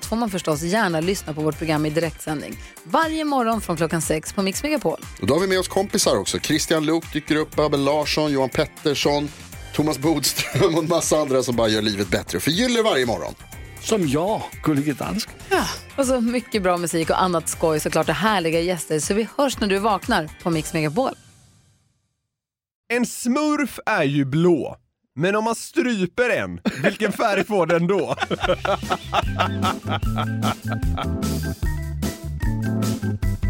allt får man förstås gärna lyssna på vårt program i direktsändning. Varje morgon från klockan sex på Mix Megapol. Och då har vi med oss kompisar också. Christian Luuk dyker upp, Abel Larsson, Johan Pettersson, Thomas Bodström och en massa andra som bara gör livet bättre och förgyller varje morgon. Som jag, Gullige Dansken. Och så mycket bra musik och annat skoj såklart och härliga gäster. Så vi hörs när du vaknar på Mix Megapol. En smurf är ju blå. Men om man stryper en, vilken färg får den då?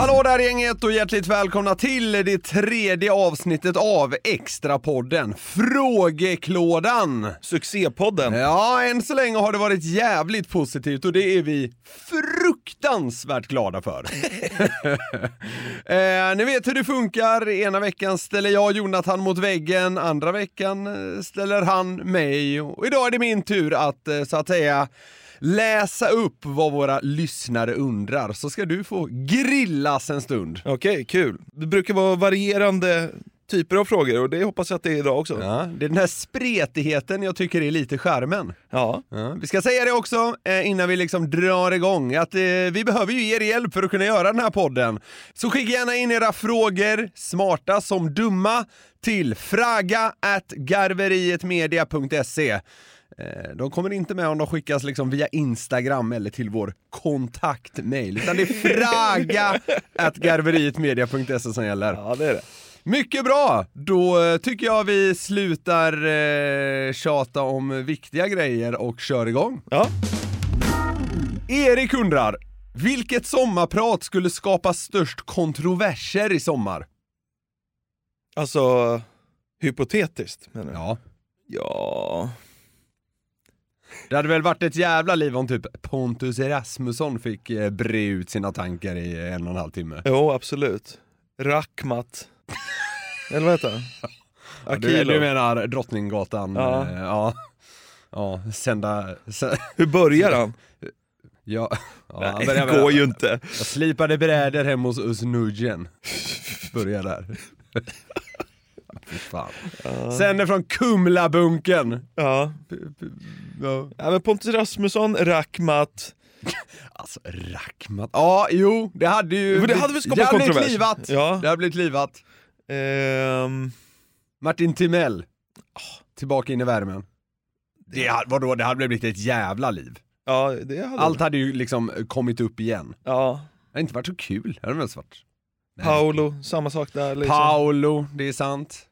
Hallå där gänget och hjärtligt välkomna till det tredje avsnittet av Extrapodden Frågeklådan. Succépodden. Ja, än så länge har det varit jävligt positivt och det är vi fruktansvärt glada för. eh, ni vet hur det funkar, ena veckan ställer jag Jonathan mot väggen, andra veckan eh, ställer han mig och idag är det min tur att eh, så att säga läsa upp vad våra lyssnare undrar så ska du få grillas en stund. Okej, kul. Det brukar vara varierande typer av frågor och det hoppas jag att det är idag också. Ja, det är den här spretigheten jag tycker är lite charmen. Ja. Ja, vi ska säga det också eh, innan vi liksom drar igång att eh, vi behöver ju er hjälp för att kunna göra den här podden. Så skicka gärna in era frågor, smarta som dumma, till fraga at garverietmedia.se. Eh, De kommer inte med om de skickas liksom via Instagram eller till vår kontaktmail, utan det är fraga at garverietmedia.se som gäller. ja, det är det. Mycket bra! Då eh, tycker jag vi slutar eh, tjata om viktiga grejer och kör igång. Ja. Erik undrar, vilket sommarprat skulle skapa störst kontroverser i sommar? Alltså, hypotetiskt menar du? Ja. Ja. Det hade väl varit ett jävla liv om typ Pontus Rasmusson fick eh, bre ut sina tankar i en och en halv timme. Jo, absolut. Rackmat. Eller vad heter han? Ja, du, du menar Drottninggatan? Ja. eh, ja. Ja, sända... Sä, Hur börjar han? ja, ja, Nej, börjar det går ju inte. Jag slipade brädor hemma hos Us Nuggen. Börja där. Fan. Sen är från Kumlabunken. Ja. Ja. ja men Pontus Rasmusson, Rackmat. Alltså Rackmat. Ja, jo, det hade ju... Men det hade väl skapat det hade blivit kontrovers. livat. Ja. Det hade blivit livat. Ehm, Martin Timell. Tillbaka in i värmen. Det, vadå, det hade blivit ett jävla liv. ja, det hade Allt hade ju liksom kommit upp igen. Ja. Det hade inte varit så kul. Det hade väl varit. Paolo, samma sak där liksom. Paolo, det är sant.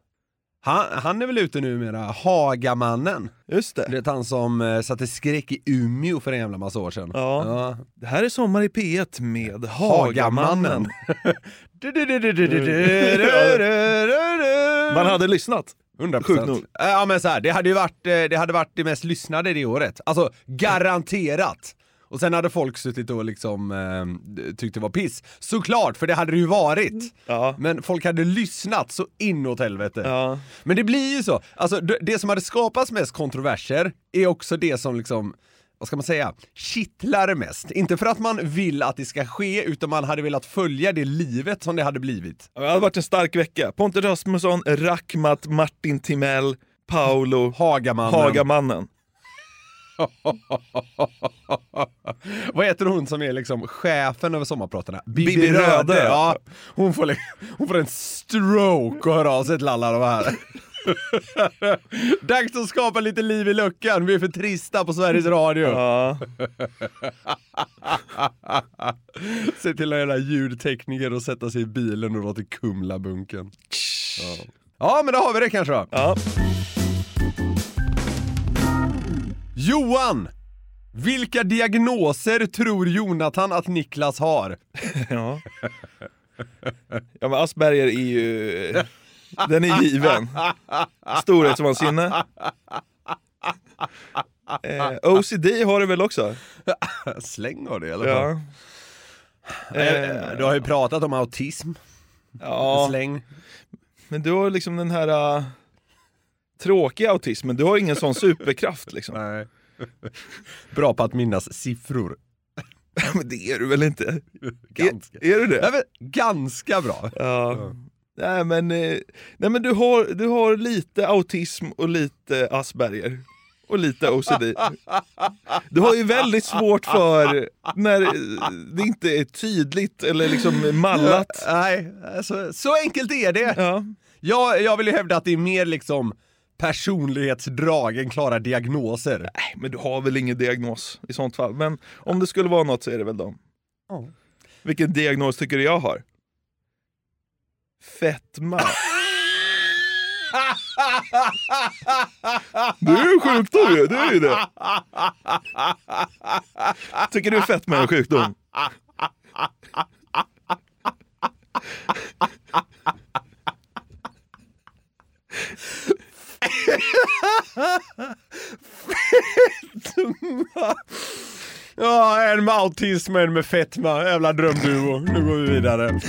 Han, han är väl ute numera, Hagamannen. Just det. Det är han som eh, satte skräck i Umeå för en jävla massa år sedan. Ja. Det här är Sommar i P1 med Hagamannen. Man hade lyssnat. 100%. Sjukt nog. Ja men så här, det hade ju varit, eh, det hade varit det mest lyssnade det året. Alltså garanterat. Och sen hade folk suttit och liksom eh, tyckt det var piss. Såklart, för det hade det ju varit. Ja. Men folk hade lyssnat så inåt helvete. Ja. Men det blir ju så. Alltså det, det som hade skapats mest kontroverser är också det som liksom vad ska man säga, kittlar mest. Inte för att man vill att det ska ske, utan man hade velat följa det livet som det hade blivit. Det hade varit en stark vecka. Pontus Rasmusson, Rackmat, Martin Timell, Paolo, Hagamannen. Hagamannen. Vad heter hon som är liksom chefen över sommarpratarna? Bibi, Bibi Röde. Röde. Ja, hon, får, hon får en stroke och hör av sig till alla de här. Dags att skapa lite liv i luckan, vi är för trista på Sveriges Radio. Ja. Se till att göra ljudtekniker och sätta sig i bilen och dra till Kumlabunken. Ja. ja, men då har vi det kanske då. Ja. Johan! Vilka diagnoser tror Jonathan att Niklas har? ja. Ja men Asperger är ju... Den är given. Storhetsvansinne. Eh, OCD har du väl också? Släng av det i alla fall. Ja. Eh, Du har ju pratat om autism. ja, Släng. men du har liksom den här uh, tråkiga autismen, du har ingen sån superkraft liksom. Nej. Bra på att minnas siffror. Men det är du väl inte? Ganska. Är, är du det? Nej, men, ganska bra. Ja. Nej men, eh, nej, men du, har, du har lite autism och lite Asperger. Och lite OCD. Du har ju väldigt svårt för när det inte är tydligt eller liksom mallat. Nej, alltså, så enkelt är det. Ja. Jag, jag vill ju hävda att det är mer liksom personlighetsdrag än klara diagnoser. Nej, men du har väl ingen diagnos i sånt fall. Men om det skulle vara något så är det väl dem. Ja. Vilken diagnos tycker du jag har? Fetma. Det är ju en sjukdom ju, det är ju det. Tycker du fetma är en sjukdom? Ja, en med autism och en med fetma. Jävla drömduo. Nu går vi vidare.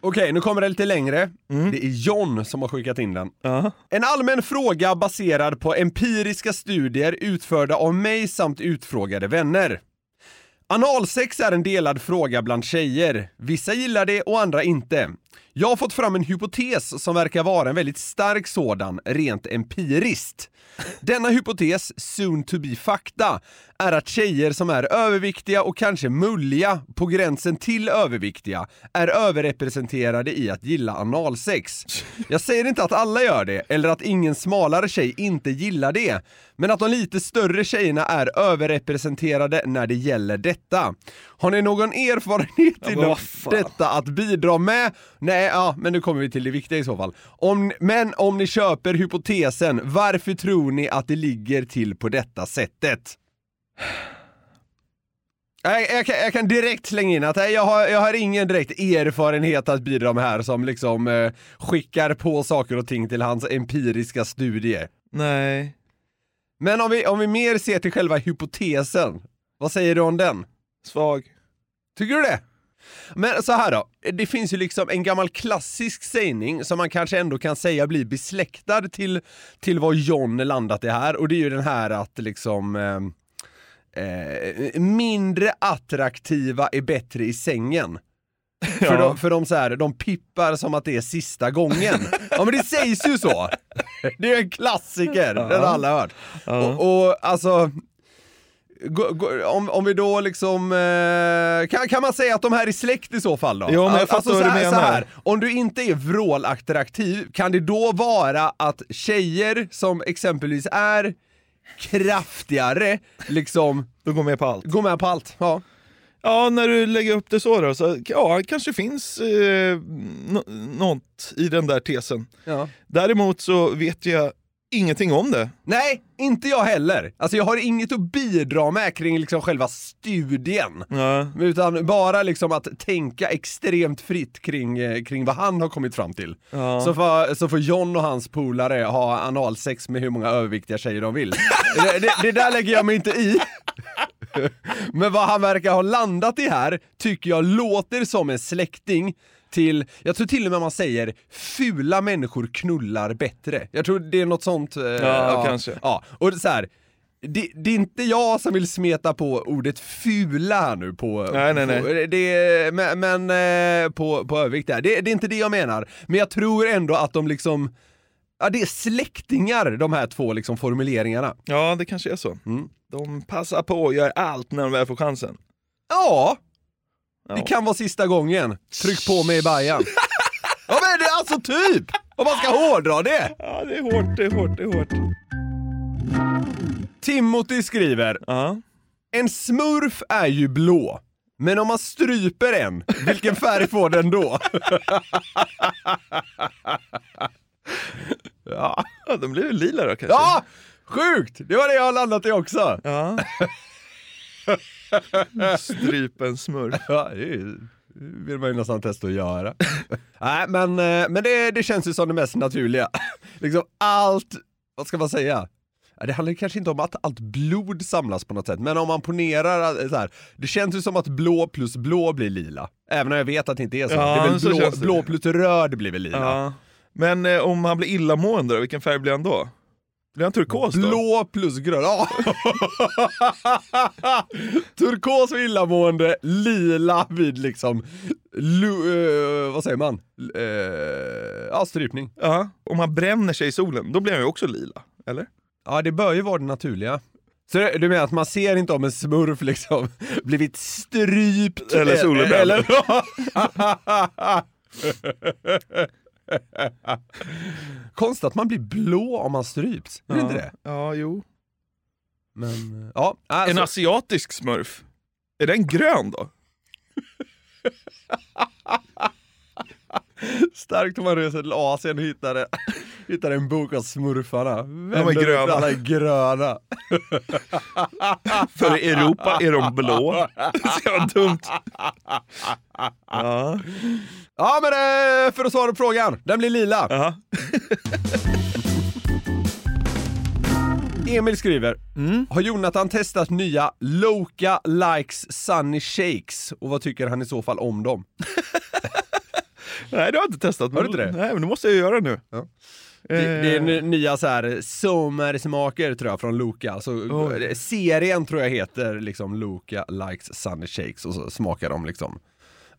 Okej, nu kommer det lite längre. Det är John som har skickat in den. Ja. En allmän fråga baserad på empiriska studier utförda av mig samt utfrågade vänner. Analsex är en delad fråga bland tjejer. Vissa gillar det och andra inte. Jag har fått fram en hypotes som verkar vara en väldigt stark sådan, rent empiriskt. Denna hypotes, soon to be fakta, är att tjejer som är överviktiga och kanske mulliga, på gränsen till överviktiga, är överrepresenterade i att gilla analsex. Jag säger inte att alla gör det, eller att ingen smalare tjej inte gillar det, men att de lite större tjejerna är överrepresenterade när det gäller detta. Har ni någon erfarenhet inom detta att bidra med? Nej, ja, men nu kommer vi till det viktiga i så fall. Om, men om ni köper hypotesen, varför tror ni att det ligger till på detta sättet? Jag, jag, kan, jag kan direkt slänga in att jag har, jag har ingen direkt erfarenhet att bidra med här som liksom eh, skickar på saker och ting till hans empiriska studie. Nej. Men om vi, om vi mer ser till själva hypotesen, vad säger du om den? Svag. Tycker du det? Men så här då, det finns ju liksom en gammal klassisk sägning som man kanske ändå kan säga blir besläktad till, till vad John landat i här och det är ju den här att liksom eh, eh, mindre attraktiva är bättre i sängen. För, Ja. de, för de, så här, de pippar som att det är sista gången. Ja men det sägs ju så! Det är en klassiker, den har alla hört. Och, och alltså, gå- gå- om, om vi då liksom, eh, kan, kan man säga att de här är släkt i så fall då? Jo, men jag fattar alltså, vad du menar. Så här, om du inte är vrålattraktiv, kan det då vara att tjejer som exempelvis är kraftigare, liksom De går med på allt. går med på allt? Ja. Ja, när du lägger upp det så då, så ja, kanske finns eh, nå- något i den där tesen. ja. Däremot så vet jag ingenting om det. Nej, inte jag heller. Alltså jag har inget att bidra med kring liksom själva studien. Ja. Utan bara liksom att tänka extremt fritt kring, eh, kring vad han har kommit fram till. Ja. Så, får, så får John och hans polare ha analsex med hur många överviktiga tjejer de vill. det, det, det där lägger jag mig inte i. Men vad han verkar ha landat i här tycker jag låter som en släkting till, jag tror till och med man säger fula människor knullar bättre. Jag tror det är något sånt. eh, Ja, kanske. Ja, och så här. Det, det är inte jag som vill smeta på ordet fula här nu på, Nej, nej, nej. på det, men, men eh, på, på övervikt där. Det, det är inte det jag menar. Men jag tror ändå att de liksom, ja det är släktingar de här två liksom formuleringarna. ja, det kanske är så. Mm. De passar på och gör allt när de väl får chansen. Ja, Ja. det kan vara sista gången. Tryck på mig i bajan. ja men det är alltså typ! Om man ska hårdra det. Ja, det är hårt, det är hårt, det är hårt. Timothy skriver, Ja. en smurf är ju blå. Men om man stryper en, vilken färg får den då? ja. de blir väl lila då kanske? ja, sjukt! Det var det jag har landat i också. ja. Strypen smurf. Ja, det är, vill man ju nästan testa att göra. Nej, men, eh, men det, det känns ju som det mest naturliga. liksom allt, vad ska man säga? Det handlar kanske inte om att allt blod samlas på något sätt, men om man ponerar att- så här, det känns ju som att blå plus blå blir lila. Även om jag vet att det inte är så. Ja, det är väl så blå, känns det. blå plus röd blir väl lila. Ja. Men eh, om han blir illamående då, vilken färg blir han då? Blir han turkos då? Blå plus grön. Ja. Turkos vid illamående, lila vid liksom, lu, eh, vad säger man? Uh, ja, strypning. Ja. Om han bränner sig i solen, då blir han ju också lila, eller? Ja, det bör ju vara det naturliga. Så det- du menar att man ser inte om en smurf liksom blivit strypt? Eller solbränd. Eller... Konstigt att man blir blå om man stryps, är det inte det? Ja, jo. Men, ja, En alltså, asiatisk smurf, är den grön då? starkt om man reser till Asien och hittar, hittar en bok av smurfarna. Vänder upp, gröna. Alla är gröna. För i Europa är de blå. Så jävla dumt. Ja. Ja men eh, för att svara på frågan, den blir lila. Ja. Emil skriver, Mm. har Jonathan testat nya Loka Likes Sunny Shakes och vad tycker han i så fall om dem? Nej, det har jag inte testat. Har du inte det? Nej, men det måste jag göra nu. Ja. Det, det är nya så här sommarsmaker tror jag från Loka. Så, Oj. serien tror jag heter liksom Loka Likes Sunny Shakes och så smakar de liksom,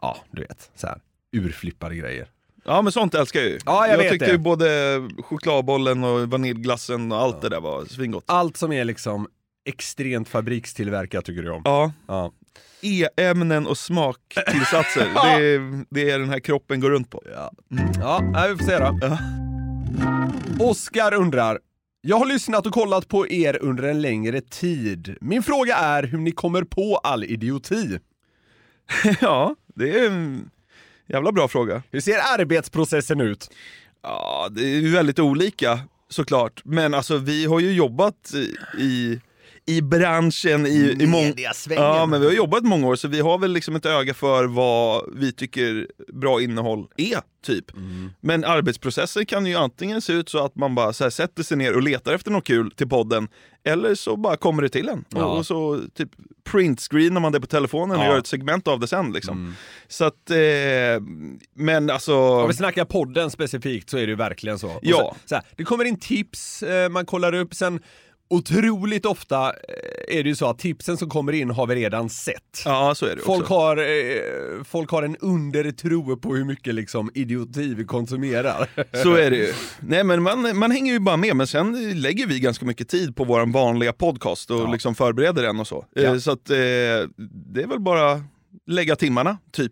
ja du vet, så här urflippade grejer. Ja, men sånt älskar jag ju. Ja, jag vet tyckte det. ju både chokladbollen och vaniljglassen och allt det där var svingott. Allt som är liksom extremt fabrikstillverkat tycker du om. Ja, Ja. E-ämnen och smaktillsatser, det, är, det är den här kroppen går runt på. Ja, ja vi får se då. Ja. Oskar undrar, jag har lyssnat och kollat på er under en längre tid. Min fråga är hur ni kommer på all idioti. Ja, det är en jävla bra fråga. Hur ser arbetsprocessen ut? Ja, det är väldigt olika såklart. Men alltså vi har ju jobbat i, i, branschen i, i många... Ja, men vi har jobbat många år så vi har väl liksom ett öga för vad vi tycker bra innehåll är, typ. Men arbetsprocessen kan ju antingen se ut så att man bara så här, sätter sig ner och letar efter något kul till podden, eller så bara kommer det till en. Ja. Och, och så typ printscreenar man det på telefonen och Ja. gör ett segment av det sen liksom. Mm. Så att, eh, men alltså... Om vi snackar podden specifikt så är det ju verkligen så. Och Ja. Så, så här, det kommer in tips, eh, man kollar upp, sen otroligt ofta eh, är det ju så att tipsen som kommer in har vi redan sett. Ja, så är det Folk också. har, eh, folk har en undertro på hur mycket liksom idioti vi konsumerar. Så är det ju. Nej men man, man hänger ju bara med, men sen lägger vi ganska mycket tid på vår vanliga podcast och Ja. liksom förbereder den och så. Ja. Eh, Så att eh, det är väl bara lägga timmarna, typ.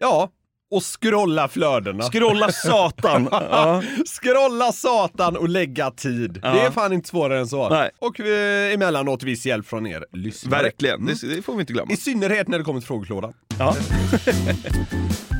Ja, och scrolla flödena. Scrolla satan! ja. Scrolla satan och lägga tid. Ja. Det är fan inte svårare än så. Nej. Och eh, emellanåt viss hjälp från er lyssnare. Verkligen, Mm. det, det får vi inte glömma. I synnerhet när det kommer till frågeklådan. Ja.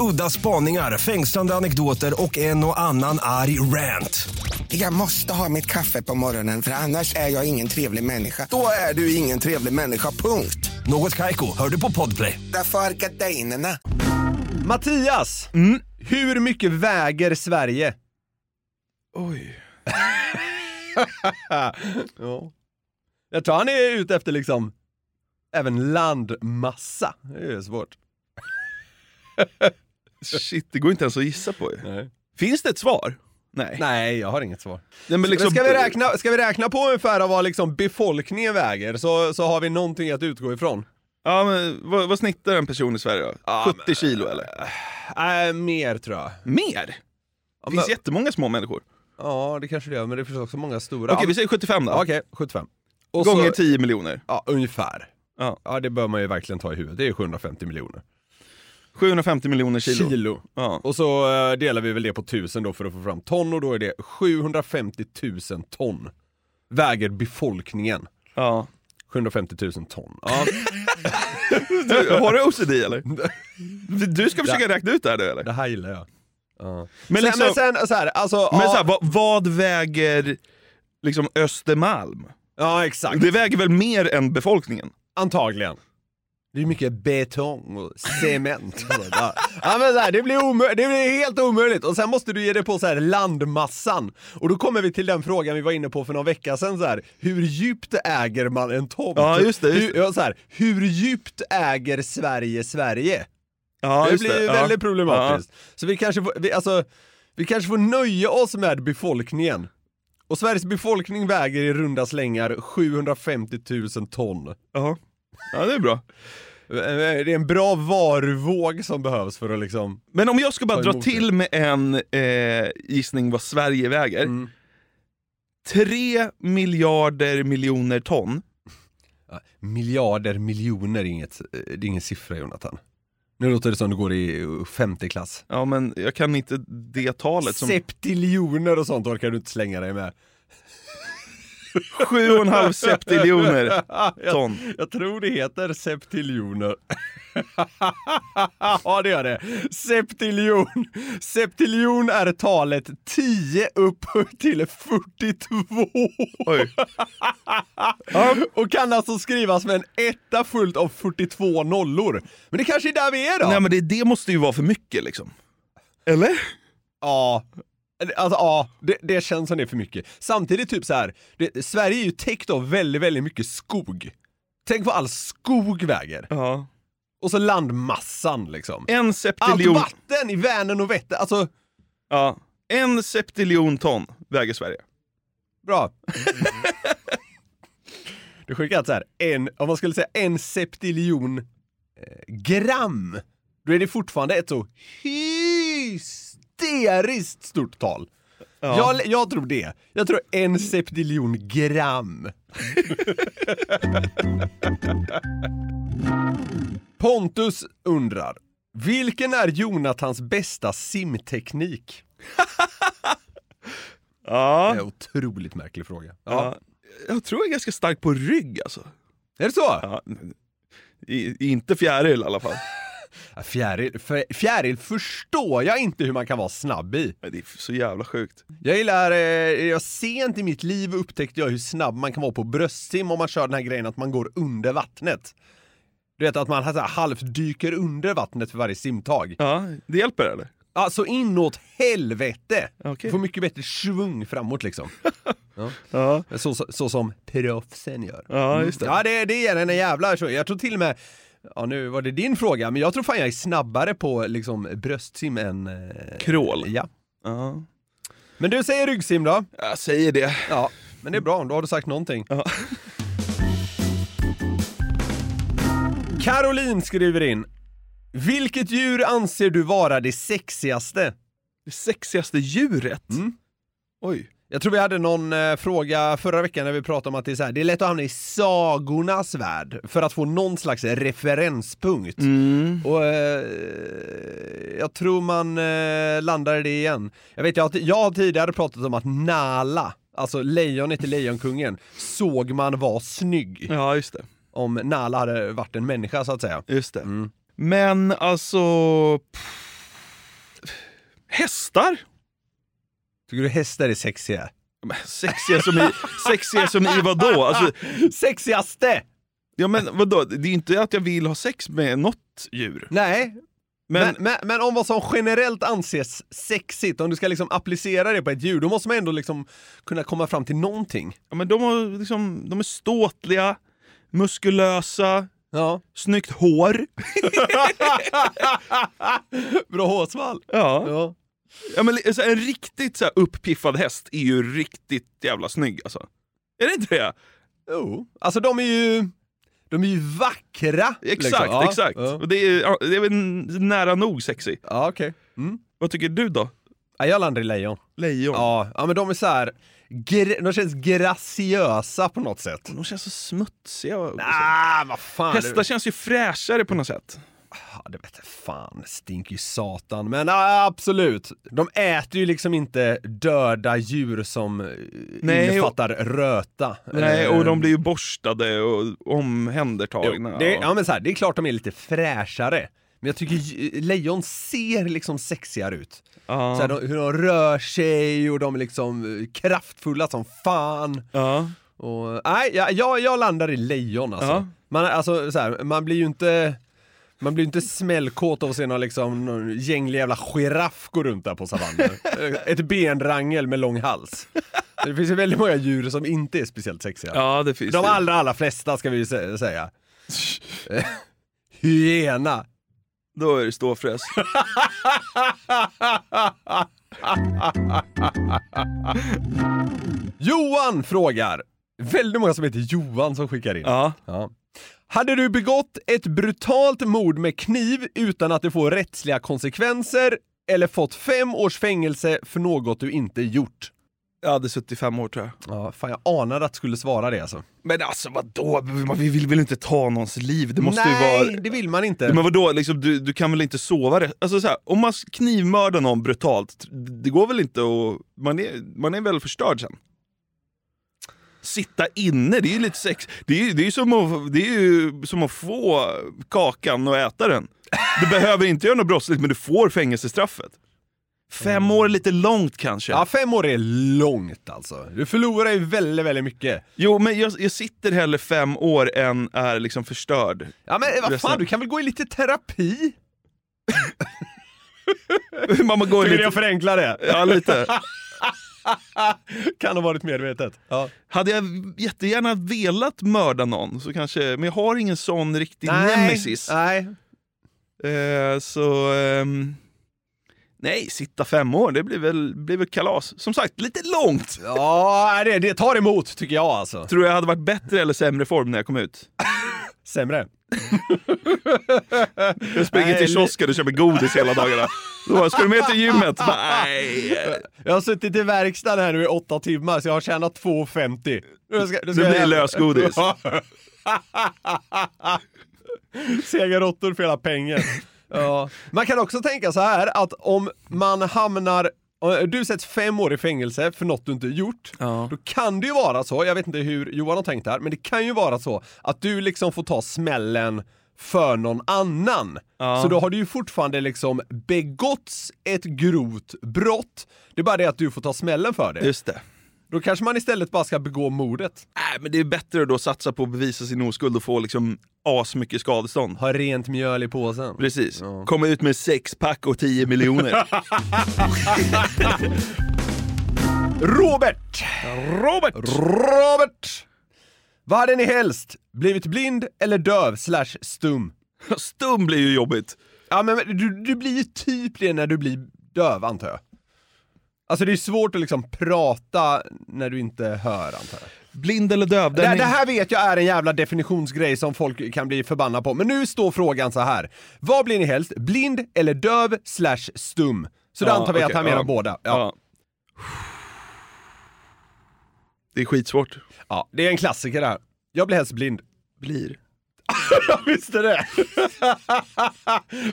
Udda spaningar, fängslande anekdoter och en och annan arg rant. Jag måste ha mitt kaffe på morgonen för annars är jag ingen trevlig människa. Då är du ingen trevlig människa, punkt. Något Kaiko, hör du på Podplay. Därför är gardinerna. Mattias, hur mycket väger Sverige? Oj. ja. Jag tror han är ute efter liksom även landmassa. Det är ju svårt. Shit, det går inte ens att gissa på ju. Nej. Finns det ett svar? Nej. Nej, jag har inget svar. Nej, men liksom, ska, vi räkna, ska vi räkna på ungefär vad liksom befolkningen väger så, så har vi någonting att utgå ifrån. Ja, men vad, vad snittar en person i Sverige då? Ja, 70 kilo eller? Äh, mer tror jag. Mer? Det Ja, finns men- jättemånga små människor. Ja, det kanske det gör, men det finns också många stora. Okej, vi säger 75 då. Okej, 75. Och Gånger så, 10 miljoner. Ja, ungefär. Ja. Ja, det bör man ju verkligen ta i huvudet. Det är 750 miljoner. 750 miljoner kilo. Kilo. Ja. Och så eh, delar vi väl det på 1000 då för att få fram ton och då är det 750 000 ton. Väger befolkningen. ja. 750 000 ton. Ja, Du, har du OCD eller? Du ska försöka räkna ut det här nu eller? det här gillar jag. Ja. Men, liksom, men sen så här, alltså... men så här, vad, vad väger liksom Östermalm? ja, exakt. Det väger väl mer än befolkningen? Antagligen. Det är mycket betong och cement. ja, Ja, men så här, det, blir omö- det blir helt omöjligt. Och sen måste du ge dig på så här landmassan. Och då kommer vi till den frågan vi var inne på för någon vecka sedan. Så här, hur djupt äger man en tomt? Ja, just det, just Hur, ja, så här, hur djupt äger Sverige Sverige? Ja, det blir Ja. väldigt problematiskt. Så vi kanske, får, vi, alltså, vi kanske får nöja oss med befolkningen. Och Sveriges befolkning väger i runda slängar 750 000 ton. Ja. Ja, det är bra. Det är en bra varuvåg som behövs för att liksom... Men om jag ska bara dra till med en eh, gissning vad Sverige väger. Mm. 3 miljarder miljoner ton. Ja, miljarder, miljoner är, inget, det är ingen siffra Jonathan. Nu låter det som du går i uh, femte klass. Ja men jag kan inte det talet som... Septiljoner och sånt orkar du inte slänga dig med. 7,5 septiljoner jag, ton. jag tror det heter septiljoner. ja det gör det. Septiljon. Septiljon är talet 10 upp till 42. Oj. Och kan alltså skrivas med en etta fullt av 42 nollor. Men det kanske är där vi är då? Nej men det, det måste ju vara för mycket liksom. Eller? Ja. Alltså ja, det, det känns som det är för mycket. Samtidigt typ så här, det, Sverige är ju täckt av väldigt, väldigt mycket skog. Tänk vad all skog väger. Ja. Och så landmassan liksom. En Allt septiljon... vatten i Vänern och Vättern, alltså Ja. En septiljon ton väger Sverige. bra. Det sjuka är att så här, en, om man skulle säga en septiljon eh, gram, då är det fortfarande ett så hysteriskt stort tal. Ja. Jag, jag tror det. Jag tror en septiljon gram. Pontus undrar, vilken är Jonathans bästa simteknik? Det Ja. är en otroligt märklig fråga. ja. Jag tror jag är ganska stark på rygg alltså. Är det så? Ja. I, inte fjäril i alla fall. Ja, Fjäril, för, fjäril förstår jag inte hur man kan vara snabb i. Det är så jävla sjukt. Jag gillar, eh, jag sent i mitt liv upptäckte jag hur snabb man kan vara på bröstsim om man kör den här grejen att man går under vattnet. Du vet att man här halvt dyker under vattnet för varje simtag. Ja, det hjälper eller? Alltså inåt helvete! Okej. Får mycket bättre svung framåt liksom. Ja. Så, så, så som proffsen gör. Ja, just det. Ja, det, det ger en jävla. Jag tror till och med, ja nu var det din fråga, men jag tror fan jag är snabbare på liksom bröstsim än... Eh, Crawl. Ja. Ja. Men du säger ryggsim då? Jag säger det. Ja, men det är bra, då har du sagt någonting. Ja. Caroline skriver in. Vilket djur anser du vara det sexigaste? Det sexigaste djuret? Mm. Oj. Jag tror vi hade någon eh, fråga förra veckan när vi pratade om att det är, så här, det är lätt att hamna i sagornas värld för att få någon slags referenspunkt. Mm. Och eh, jag tror man eh, landar i det igen. Jag vet, jag har, jag har tidigare pratat om att Nala, alltså lejonet i Lejonkungen, såg man var snygg. Ja, just det. Om Nala hade varit en människa så att säga. Just det. Mm. Men alltså... pff, Hästar? Tycker du hästar är sexiga? Sexiga som i, sexiga som i vadå? Alltså, Sexigaste! ja men vadå? Det är inte att jag vill ha sex med något djur. Nej, Men, Men, men, men om vad som generellt anses sexigt, om du ska liksom applicera det på ett djur, då måste man ändå liksom kunna komma fram till någonting. ja, men de, har liksom, de är ståtliga, muskulösa, Ja. snyggt hår. Bra hårsvall. Ja. Ja. Ja, men li- så en riktigt så här uppiffad häst är ju riktigt jävla snygg alltså. Är det inte det? Jo, alltså de är ju, de är ju vackra. Exakt, liksom. Ja, exakt. Ja, Och det, är, det är väl nära nog sexy. ja okej. Mm. Vad tycker du då? Ja, jag landar i lejon. Lejon? Ja, ja men de är så här, de känns graciösa på något sätt. De känns så smutsiga. och- Ah, vad fan. Hästar känns ju fräschare på något sätt. Ja, det vet fan, stinker ju satan. Men ja, absolut, de äter ju liksom inte döda djur som eh, Nej, innefattar röta. Nej, Eh, och de blir ju borstade och omhändertagna. jo, det, och- ja, men så här, det är klart de är lite fräschare. Men jag tycker ju- lejon ser liksom sexigare ut. ja. Så här, de, hur de rör sig och de är liksom eh, kraftfulla som fan. ja. Och, nej, jag, jag, landar i lejon alltså. Ja. Man, alltså så här, man blir ju inte man blir inte smällkåt av att se någon, liksom, någon gänglig jävla giraff gå runt där på savannen. Ett benrangel med lång hals. Det finns ju väldigt många djur som inte är speciellt sexiga. ja, det finns De det. allra, allra flesta ska vi ju sä- säga. Hyena. Då är det ståfräs. Johan frågar. Väldigt många som heter Johan som skickar in. ja. Ja. Hade du begått ett brutalt mord med kniv utan att det får rättsliga konsekvenser eller fått fem års fängelse för något du inte gjort? Jag hade suttit fem år tror jag. Ja, fan jag anade att du skulle svara det alltså. Men alltså vadå? Vi vill väl inte ta någons liv? Det måste Nej, ju vara... det vill man inte. Men vadå, liksom, du, du kan väl inte sova? Det? Alltså, så här, om man knivmördar någon brutalt, det går väl inte att... Man är, man är väl förstörd sen? Sitta inne, det är ju lite sex... Det är, det är, som att, det är ju som att få kakan och äta den. Du behöver inte göra något brottsligt, men du får fängelsestraffet. Fem år är lite långt kanske. Ja, fem år är långt alltså. Du förlorar ju väldigt, väldigt mycket. Jo, men jag, jag sitter hellre fem år än är liksom förstörd. Ja men vad fan, du kan väl gå i lite terapi? Mamma går Tycker lite... jag förenklar det? Ja, lite. kan ha varit medvetet. Ja. Hade jag jättegärna velat mörda någon, så kanske, men jag har ingen sån riktig nemesis. Nej. Eh, så... ehm, nej, sitta fem år, det blir väl, blir väl kalas. Som sagt, lite långt. Ja, det, det tar emot tycker jag alltså. Tror jag hade varit bättre eller sämre form när jag kom ut? Sämre. Jag springer Nej, till kiosken och köper godis hela dagarna. Då ska du med till gymmet? Nej. Jag har suttit i verkstad här nu i åtta timmar så jag har tjänat 2,50. Nu ska- nu ska Det blir lösgodis. Sega råttor för hela pengen. Ja. Man kan också tänka så här att om man hamnar du sätts fem år i fängelse för något du inte gjort, Ja. då kan det ju vara så, jag vet inte hur Johan har tänkt här, men det kan ju vara så att du liksom får ta smällen för någon annan. Ja. Så då har det ju fortfarande liksom begåtts ett grovt brott. Det är bara det att du får ta smällen för det. Just det. Då kanske man istället bara ska begå mordet. Nej, men det är bättre att då satsa på att bevisa sin oskuld och få liksom asmycket skadestånd. Ha rent mjöl i påsen. Precis. Ja. Komma ut med sexpack och 10 miljoner. Robert! Robert! Robert! Vad hade ni helst? Blivit blind eller döv slash stum? Stum blir ju jobbigt. Ja men du, du blir ju typ det när du blir döv antar jag. Alltså det är svårt att liksom prata när du inte hör antar jag. Blind eller döv? Det, det här vet jag är en jävla definitionsgrej som folk kan bli förbannade på. Men nu står frågan så här. Vad blir ni helst? Blind eller döv slash stum? Så då Ja, antar vi att okej, han menar ja. båda. Ja. Ja. Det är skitsvårt. Ja, det är en klassiker det här. Jag blir helst blind. Blir. Jag visste det!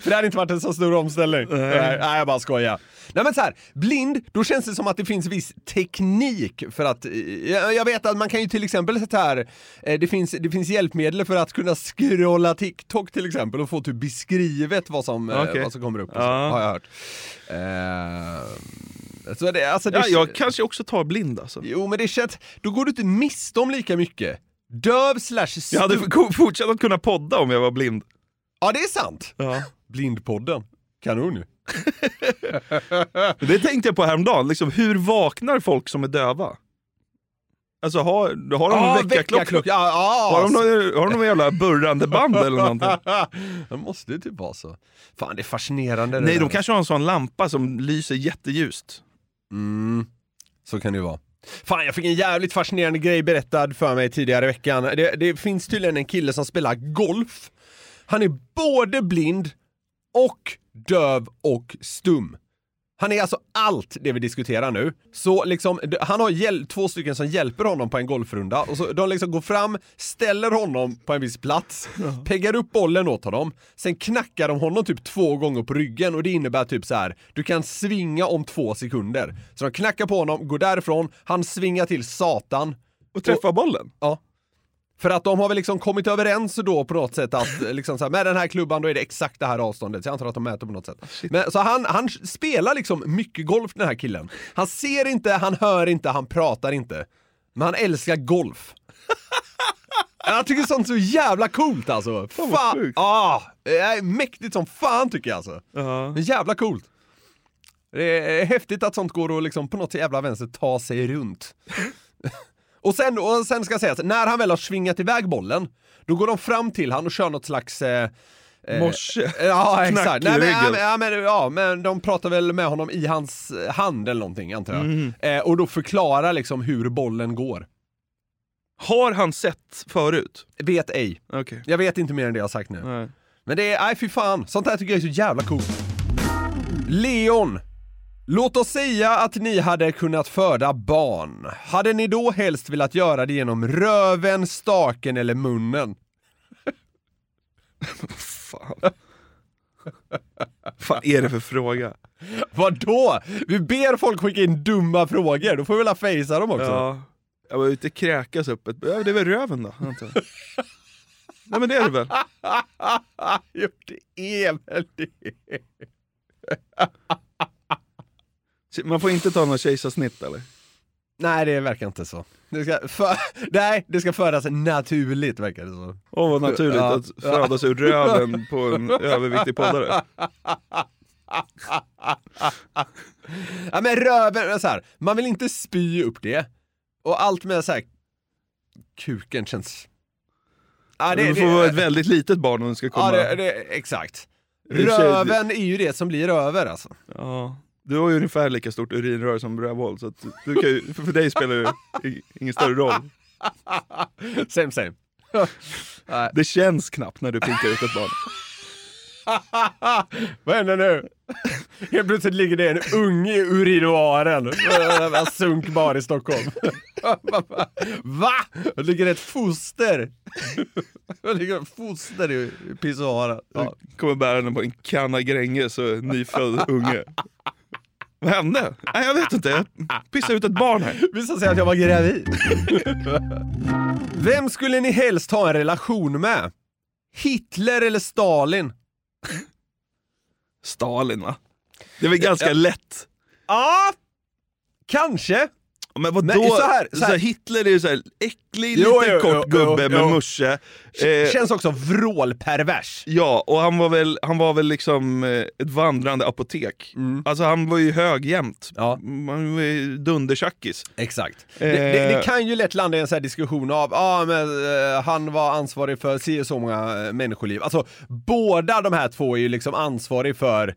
För det hade inte varit en så stor omställning. Nej, nej jag bara skojar. Nej men så här, blind, då känns det som att det finns viss teknik för att, eh, jag jag vet att man kan ju till exempel så här, eh, det finns, det finns hjälpmedel för att kunna scrolla TikTok till exempel och få typ beskrivet vad som, eh, Okej. vad som kommer upp, så, Ja. har jag hört. Så det, alltså det, Ja, jag kanske också tar blind alltså. Jo men det känns, då går du inte miste om lika mycket. Döv slash Jag hade stum- fortsatt att kunna podda om jag var blind. Ja det är sant. Ja. Blindpodden. Kanon ju. Det tänkte jag på häromdagen, liksom, hur vaknar folk som är döva? Alltså har, har de en väckarklocka? Ja, ja. Har de någon, har de någon jävla burrande band eller någonting? Det måste ju typ vara så. Fan det är fascinerande det Nej, där. de kanske har en sån lampa som lyser jätteljust. Mm, så kan det ju vara. Fan, jag fick en jävligt fascinerande grej berättad för mig tidigare i veckan. Det, det finns tydligen en kille som spelar golf. Han är både blind och döv och stum. Han är alltså allt det vi diskuterar nu. Så liksom, han har två stycken som hjälper honom på en golfrunda och så de liksom går fram, ställer honom på en viss plats, peggar upp bollen åt honom, sen knackar de honom typ två gånger på ryggen och det innebär typ så här: du kan svinga om två sekunder. Så de knackar på honom, går därifrån, han svingar till satan. Och träffar bollen? Ja. För att de har väl liksom kommit överens då på något sätt att liksom så här, med den här klubban då är det exakt det här avståndet. Så jag antar att de mäter på något sätt. Men, så han, han spelar liksom mycket golf den här killen. Han ser inte, han hör inte, han pratar inte. Men han älskar golf. Jag tycker sånt är så jävla coolt alltså. Fan, ah, mäktigt som fan tycker jag alltså. Ja. Men jävla coolt. Det är häftigt att sånt går att liksom på något jävla vänster ta sig runt. och, sen, och sen ska sägas, när han väl har svingat iväg bollen, då går de fram till han och kör något slags... Eh, eh, Morse. Ja, exakt. Nej, men, ja, men, ja, men, ja, men de pratar väl med honom i hans hand eller någonting, antar jag. Mm. Eh, och då förklarar liksom hur bollen går. Har han sett förut? Vet ej. Okej. Jag vet inte mer än det jag har sagt nu. Nej. Men det är, nej fy fan, sånt här tycker jag är så jävla coolt. Leon, låt oss säga att ni hade kunnat föda barn. Hade ni då helst velat göra det genom röven, staken eller munnen? Fan. Fan är det för fråga? Vadå? Vi ber folk skicka in dumma frågor, då får vi väl fejsa dem också. Ja. Jag var ute kräkas upp ett... Det är väl röven då, antar jag. Nej men det är det väl? jo, det är väl det. Man får inte ta någon kejsarsnitt eller? Nej, det verkar inte så. Det ska, för, nej, det ska födas naturligt verkar det så. Åh vad naturligt Ja. att födas ur röven på en överviktig poddare. Ja men röven, så här, man vill inte spy upp det. Och allt med så här, kuken känns... Ja, Det, får vara ett väldigt litet barn om det ska komma. Ja, det, det, exakt. Röven är ju det som blir över alltså. Ja. Du har ju ungefär lika stort urinrör som rövhål, så du kan ju, för dig spelar det ingen större roll. Same same. Det känns knappt när du pinkar ut ett barn. Vad händer nu? Helt plötsligt ligger det en unge i urinoaren. Jag sunk bar i Stockholm. Va? Det ligger ett foster. Det ligger ett foster i pissoaren. Ja. Kommer bärande på en kanna Gränges och en nyfödd unge. Vad hände? Nej, jag vet inte. Jag pissade ut ett barn här. Visade sig att jag var gravid. Vem skulle ni helst ha en relation med? Hitler eller Stalin? Stalin va? Det är väl ganska lätt. Ja, kanske. Men vadå? Men så här- så så här- Hitler är ju såhär äcklig, Jo, liten jo, kort jo, gubbe med musche. Eh, Känns också vrålpervers. Ja, och han var väl, han var väl liksom eh, ett vandrande apotek. Alltså han var ju hög jämt. Ja. Han var ju dundertjackis. Exakt. Det, det, Eh. det kan ju lätt landa i en sån här diskussion av, ja ah, men eh, han var ansvarig för si och så många eh, människoliv. Alltså båda de här två är ju liksom ansvarig för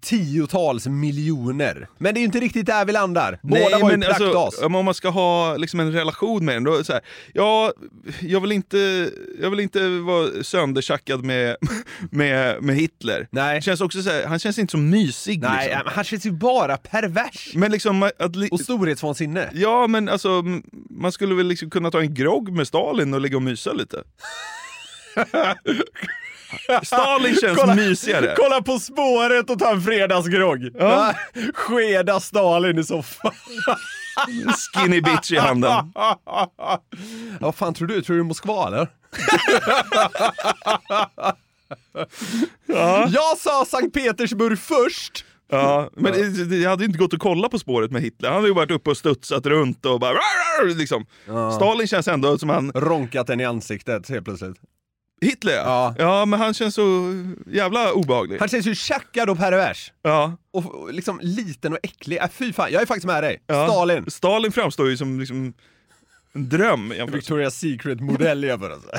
tiotals miljoner. Men det är ju inte riktigt där vi landar. Båda Nej, var ju men alltså, om man ska ha liksom en relation med den, då är det så här, ja, jag vill inte, jag vill inte vara söndertjackad med, med, med Hitler. Nej. Känns också så här, han känns inte så mysig. Nej, liksom. han känns ju bara pervers. Men liksom, att, li- Och storhetsvansinne. ja men alltså, man skulle väl liksom kunna ta en grogg med Stalin och ligga och mysa lite. Stalin känns Kolla- mysigare. Kolla på spåret och ta en fredagsgrogg. Ja. Skeda Stalin i soffan. Skinny bitch i handen. Ja, vad fan tror du? Tror du det är Moskva eller? Jag sa Sankt Petersburg först. Ja, men det, det hade inte gått att kolla på spåret med Hitler. Han hade ju varit uppe och studsat runt och bara liksom. Stalin känns ändå som han... Ronkat den i ansiktet helt plötsligt. Hitler Ja. ja. men han känns så jävla obehaglig. Han känns ju tjackad och pervers. Ja. Och och liksom liten och äcklig. Äh, fy fan, jag är faktiskt med dig. ja. Stalin. Stalin framstår ju som liksom en dröm. jämfört- Victoria's Secret-modell jag bara säga.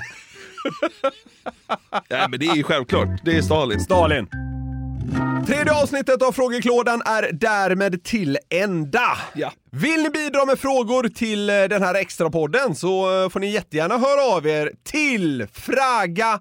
Ja, men det är ju självklart. Det är Stalin. Stalin. Tredje avsnittet av Frågeklådan är därmed till ända. Ja. Vill ni bidra med frågor till eh, den här extra podden så eh, får ni jättegärna höra av er till fraga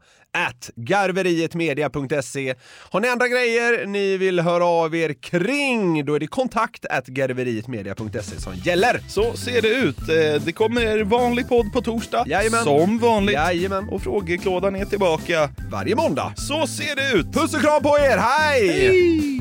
at garverietmedia.se. Har ni andra grejer ni vill höra av er kring, då är det kontakt at garverietmedia.se som gäller. Så ser det ut. Eh, Det kommer vanlig podd på torsdag. Jajamän. Som vanligt. Jajamän. Och frågeklådan är tillbaka. Varje måndag. Så ser det ut. Puss och kram på er, hej!